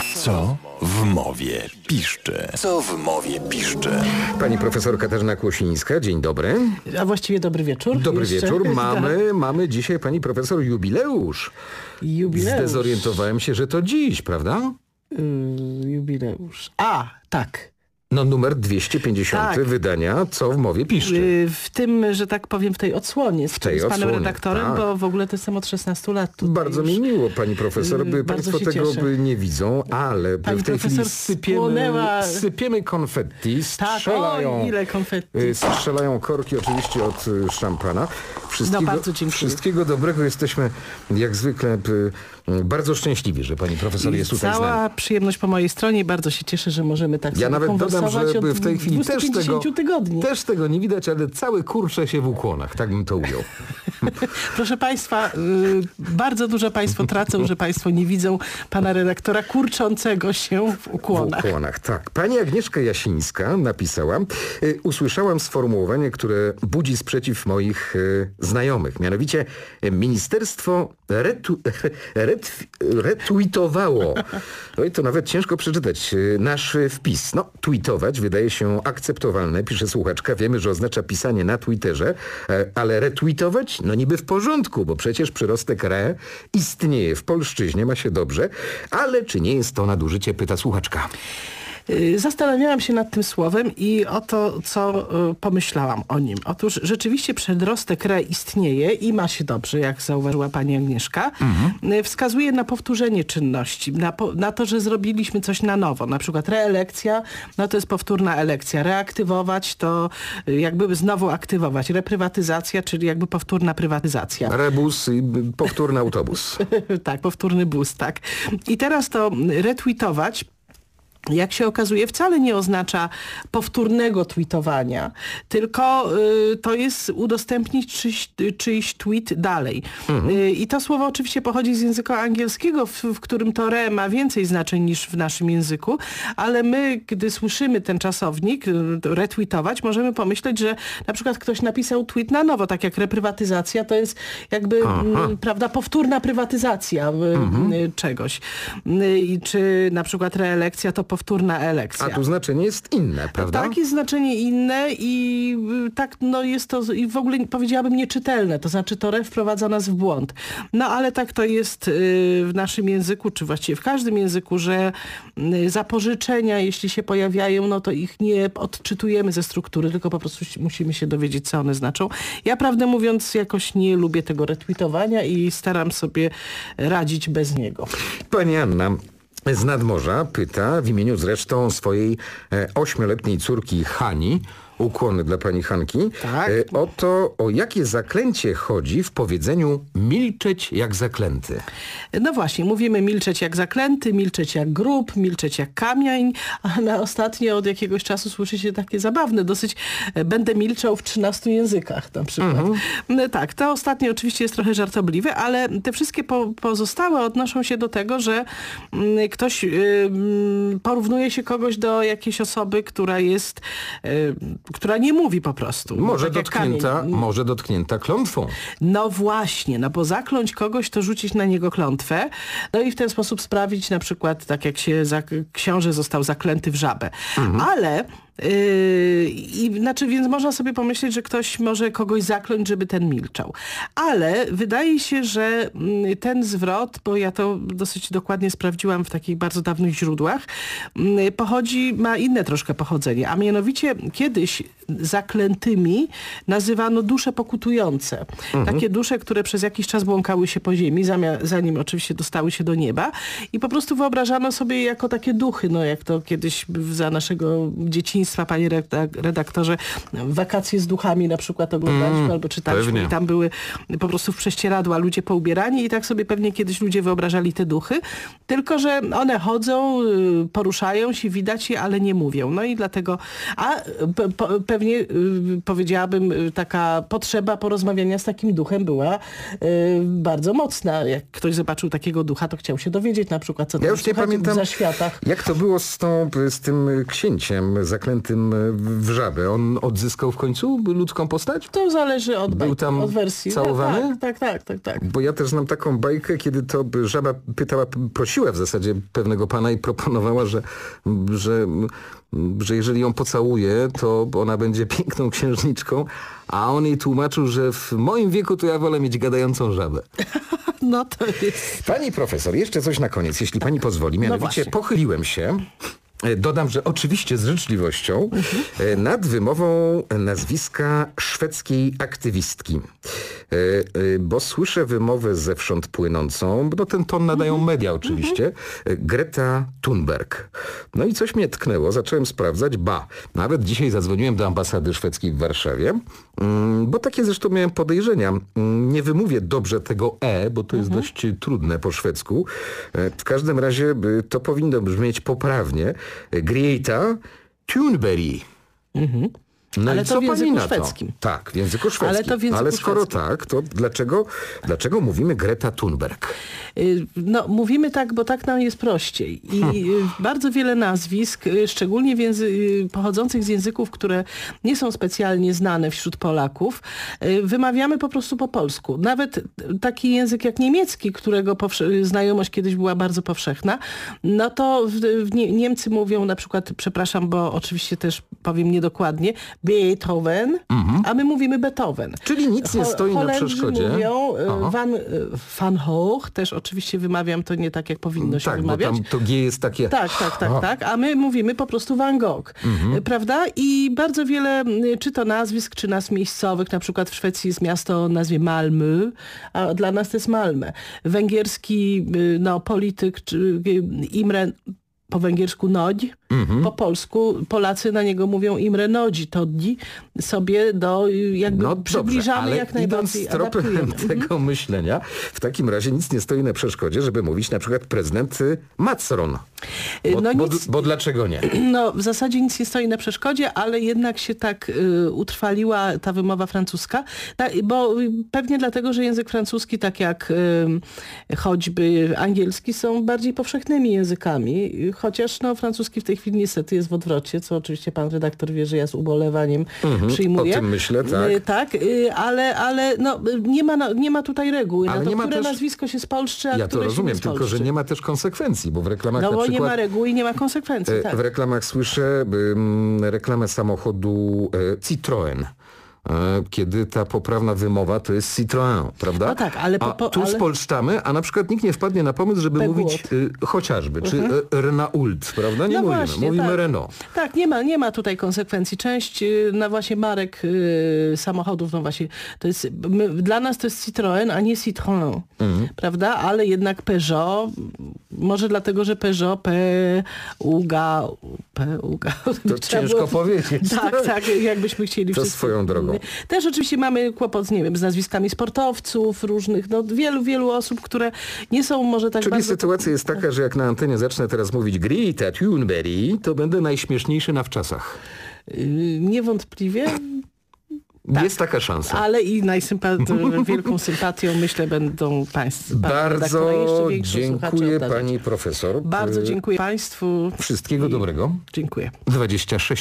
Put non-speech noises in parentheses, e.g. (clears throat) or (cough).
Co w mowie piszczy? Co w mowie piszczy? Pani profesor Katarzyna Kłosińska, dzień dobry. A właściwie dobry wieczór. Dobry Jeszcze. wieczór. Tak. (laughs) Mamy, mamy dzisiaj pani profesor jubileusz. Jubileusz. Zdezorientowałem się, że to dziś, prawda? Y, jubileusz. A, tak. No numer 250 Tak. wydania Co w mowie piszczy. Y, W tym, że tak powiem, w tej odsłonie z, tej z panem odsłonie, redaktorem, tak. bo w ogóle to jestem od 16 lat Bardzo mi miło, pani profesor. Yy, By państwo tego cieszę. nie widzą, ale Pani w tej chwili profesor sypiemy, spłonęła- sypiemy konfetti, Tak, strzelają, o, ile konfetti. y, strzelają korki oczywiście od y, szampana. Wszystkiego, No, bardzo dziękuję. Wszystkiego dobrego. Jesteśmy jak zwykle y, y, bardzo szczęśliwi, że pani profesor jest tutaj z nami. Cała przyjemność po mojej stronie i bardzo się cieszę, że możemy tak Ja sobie nawet dodam, konwersować że w tej chwili też tego, 250 tygodni. też tego nie widać, ale cały kurcze się w ukłonach, tak bym to ujął. (laughs) Proszę Państwa, y, bardzo dużo Państwo tracą, że Państwo nie widzą pana redaktora kurczącego się w W ukłonach. ukłonach, tak. Pani Agnieszka Jasińska napisała, y, usłyszałam sformułowanie, które budzi sprzeciw moich y, znajomych. Mianowicie ministerstwo retu, (laughs) ret, retweetowało, no i to nawet ciężko przeczytać, nasz wpis. No, tweetować wydaje się akceptowalne, pisze słuchaczka. Wiemy, że oznacza pisanie na Twitterze, e, ale retweetować? No niby w porządku, bo przecież przyrostek re istnieje w polszczyźnie, ma się dobrze, ale czy nie jest to nadużycie, pyta słuchaczka. Y, Zastanawiałam się nad tym słowem i o to, co y, pomyślałam o nim. Otóż rzeczywiście przedrostek re istnieje i ma się dobrze, jak zauważyła pani Agnieszka. Y, Wskazuje na powtórzenie czynności, na, po, na to, że zrobiliśmy coś na nowo. Na przykład reelekcja, no to jest powtórna elekcja. Reaktywować to jakby znowu aktywować. Reprywatyzacja, czyli jakby powtórna prywatyzacja. Rebus i powtórny autobus. (laughs) tak, powtórny boost, tak. I teraz to retweetować jak się okazuje, wcale nie oznacza powtórnego tweetowania, tylko y, to jest udostępnić czyś, czyjś tweet dalej. Y, I to słowo oczywiście pochodzi z języka angielskiego, w, w którym to re ma więcej znaczeń niż w naszym języku, ale my, gdy słyszymy ten czasownik, y, retweetować, możemy pomyśleć, że na przykład ktoś napisał tweet na nowo, tak jak reprywatyzacja, to jest jakby, mm, prawda, powtórna prywatyzacja y, y, czegoś. Y, czy na przykład reelekcja to powtórna elekcja. A tu znaczenie jest inne, prawda? Tak, jest znaczenie inne i y, tak, no jest to i w ogóle powiedziałabym nieczytelne, to znaczy to re wprowadza nas w błąd. No ale tak to jest y, w naszym języku, czy właściwie w każdym języku, że y, zapożyczenia, jeśli się pojawiają, no to ich nie odczytujemy ze struktury, tylko po prostu si- musimy się dowiedzieć, co one znaczą. Ja prawdę mówiąc jakoś nie lubię tego retweetowania i staram sobie radzić bez niego. Pani Anna z nadmorza pyta w imieniu zresztą swojej e, ośmioletniej córki Hani, ukłony dla pani Hanki, Tak. e, o to, o jakie zaklęcie chodzi w powiedzeniu milczeć jak zaklęty. No właśnie, mówimy milczeć jak zaklęty, milczeć jak grób, milczeć jak kamień, a na ostatnio od jakiegoś czasu słyszy się takie zabawne dosyć, e, będę milczał w 13 językach na przykład. No tak, to ostatnie oczywiście jest trochę żartobliwe, ale te wszystkie po, pozostałe odnoszą się do tego, że mm, ktoś y, mm, porównuje się kogoś do jakiejś osoby, która jest, y, która nie mówi po prostu. Może tak dotknięta, kamień. może dotknięta klątwą. No właśnie, no bo zakląć kogoś to rzucić na niego klątwę, no i w ten sposób sprawić na przykład tak jak się zak- książę został zaklęty w żabę. Ale Yy, i, znaczy, więc można sobie pomyśleć, że ktoś może kogoś zakląć, żeby ten milczał. Ale wydaje się, że mm, ten zwrot, bo ja to dosyć dokładnie sprawdziłam w takich bardzo dawnych źródłach, mm, pochodzi, ma inne troszkę pochodzenie, a mianowicie kiedyś zaklętymi nazywano dusze pokutujące. Takie dusze, które przez jakiś czas błąkały się po ziemi, zanim oczywiście dostały się do nieba i po prostu wyobrażano sobie jako takie duchy, no jak to kiedyś za naszego dzieciństwa, panie redak- redaktorze, wakacje z duchami na przykład oglądaliśmy albo czytaliśmy pewnie. i tam były po prostu w prześcieradła ludzie poubierani i tak sobie pewnie kiedyś ludzie wyobrażali te duchy, tylko że one chodzą, y, poruszają się, widać je, ale nie mówią. No i dlatego, a pewnie y, powiedziałabym y, taka potrzeba porozmawiania z takim duchem była bardzo mocna. Jak ktoś zobaczył takiego ducha, to chciał się dowiedzieć na przykład, co Ja tam już nie pamiętam, w zaświatach. jak to było z, tą, z tym księciem zaklętym zaklętym e, w żabę. On odzyskał w końcu ludzką postać? To zależy od, Był bajki, tam od wersji. całowany? Tak, tak, tak, tak. tak. Bo ja też znam taką bajkę, kiedy to żaba pytała, prosiła w zasadzie pewnego pana i proponowała, że, że, że jeżeli ją pocałuje, to ona będzie piękną księżniczką, a on jej tłumaczył, że w moim wieku to ja wolę mieć gadającą żabę. (laughs) No to jest... Pani profesor, jeszcze coś na koniec, jeśli pani pozwoli. Mianowicie właśnie. pochyliłem się, dodam, że oczywiście z życzliwością, e, nad wymową nazwiska szwedzkiej aktywistki. E, e, Bo słyszę wymowę zewsząd płynącą, no ten ton nadają media oczywiście, e, Greta Thunberg. No i coś mnie tknęło, zacząłem sprawdzać, ba, nawet dzisiaj zadzwoniłem do ambasady szwedzkiej w Warszawie, mm, bo takie zresztą miałem podejrzenia. Mm, Nie wymówię dobrze tego E, bo to jest dość trudne po szwedzku. W każdym razie y, to powinno brzmieć poprawnie. Greta Thunberg. No Ale to w języku szwedzkim. Tak, w języku szwedzkim. Ale to w języku Ale skoro szwedzkim. tak, to dlaczego, dlaczego mówimy Greta Thunberg? Y, No, mówimy tak, bo tak nam jest prościej. I Hmm. y, bardzo wiele nazwisk, y, szczególnie pochodzących z języków, które nie są specjalnie znane wśród Polaków, wymawiamy po prostu po polsku. Nawet taki język jak niemiecki, którego znajomość kiedyś była bardzo powszechna, no to w, w nie, Niemcy mówią na przykład, przepraszam, bo oczywiście też powiem niedokładnie, Beethoven, a my mówimy Beethoven. Czyli nic nie Ho- stoi na Holendrzy przeszkodzie. mówią y, Aha. Van, y, Van Hoch, też oczywiście wymawiam to nie tak, jak powinno się Tak, bo wymawiać. tam to G jest takie... Tak, tak, tak, tak. A my mówimy po prostu Van Gogh, Mhm. y, prawda? I bardzo wiele, czy to nazwisk, czy nazw miejscowych, na przykład w Szwecji jest miasto o nazwie Malmö, a dla nas to jest Malmö. Węgierski y, no, polityk, czy y, Imre po węgiersku Nodź, Mhm. po polsku Polacy na niego mówią Imre Nodzi, Todzi, sobie do jakby No dobrze, przybliżamy ale jak idąc najbardziej, tropem adaptujemy. (laughs) tego myślenia, w takim razie nic nie stoi na przeszkodzie, żeby mówić na przykład prezydent y, Macron. Bo, No bo, nic- bo dlaczego nie? (clears throat) No, w zasadzie nic nie stoi na przeszkodzie, ale jednak się tak y, utrwaliła ta wymowa francuska, Ta- bo pewnie dlatego, że język francuski, tak jak y, choćby angielski, są bardziej powszechnymi językami, chociaż no, francuski w tej chwili niestety jest w odwrocie, co oczywiście pan redaktor wie, że ja z ubolewaniem przyjmuję. Mhm, o tym myślę, tak. Y, tak, y, ale, ale no, nie, ma, nie ma tutaj reguły Ale na to, nie ma które też- nazwisko się spolszczy, a Ja to rozumiem, tylko że nie ma też konsekwencji, bo w reklamach No na bo przykład... nie ma reguły i nie ma konsekwencji, E, tak. W reklamach słyszę reklamę samochodu e, Citroën. E, Kiedy ta poprawna wymowa to jest Citroën, prawda? No tak, ale po- a po- tu ale- spolszczamy, a na przykład nikt nie wpadnie na pomysł, żeby Pegwot. mówić y, chociażby, czy y, Renault, prawda? Nie No mówimy, właśnie, mówimy tak. Renault. Tak, nie ma, nie ma tutaj konsekwencji. Część y, na właśnie marek y, samochodów, no właśnie, to jest, my, dla nas to jest Citroën, a nie Citroën, Mhm. prawda? Ale jednak Peugeot, może dlatego, że Peugeot, P, Uga, P, Uga. To ciężko powiedzieć. Tak, tak, jakbyśmy chcieli To wszyscy. swoją drogą. Też oczywiście mamy kłopot, nie wiem, z nazwiskami sportowców różnych, no wielu, wielu osób, które nie są może tak Czyli bardzo... sytuacja jest taka, że jak na antenie zacznę teraz mówić Greta Thunberg, to będę najśmieszniejszy na wczasach. Y, Niewątpliwie, Jest taka szansa. Ale i najsympat- (laughs) wielką sympatią myślę będą Państwo. Bardzo dziękuję pani profesor. Bardzo dziękuję Państwu. Wszystkiego dobrego. Dziękuję. 26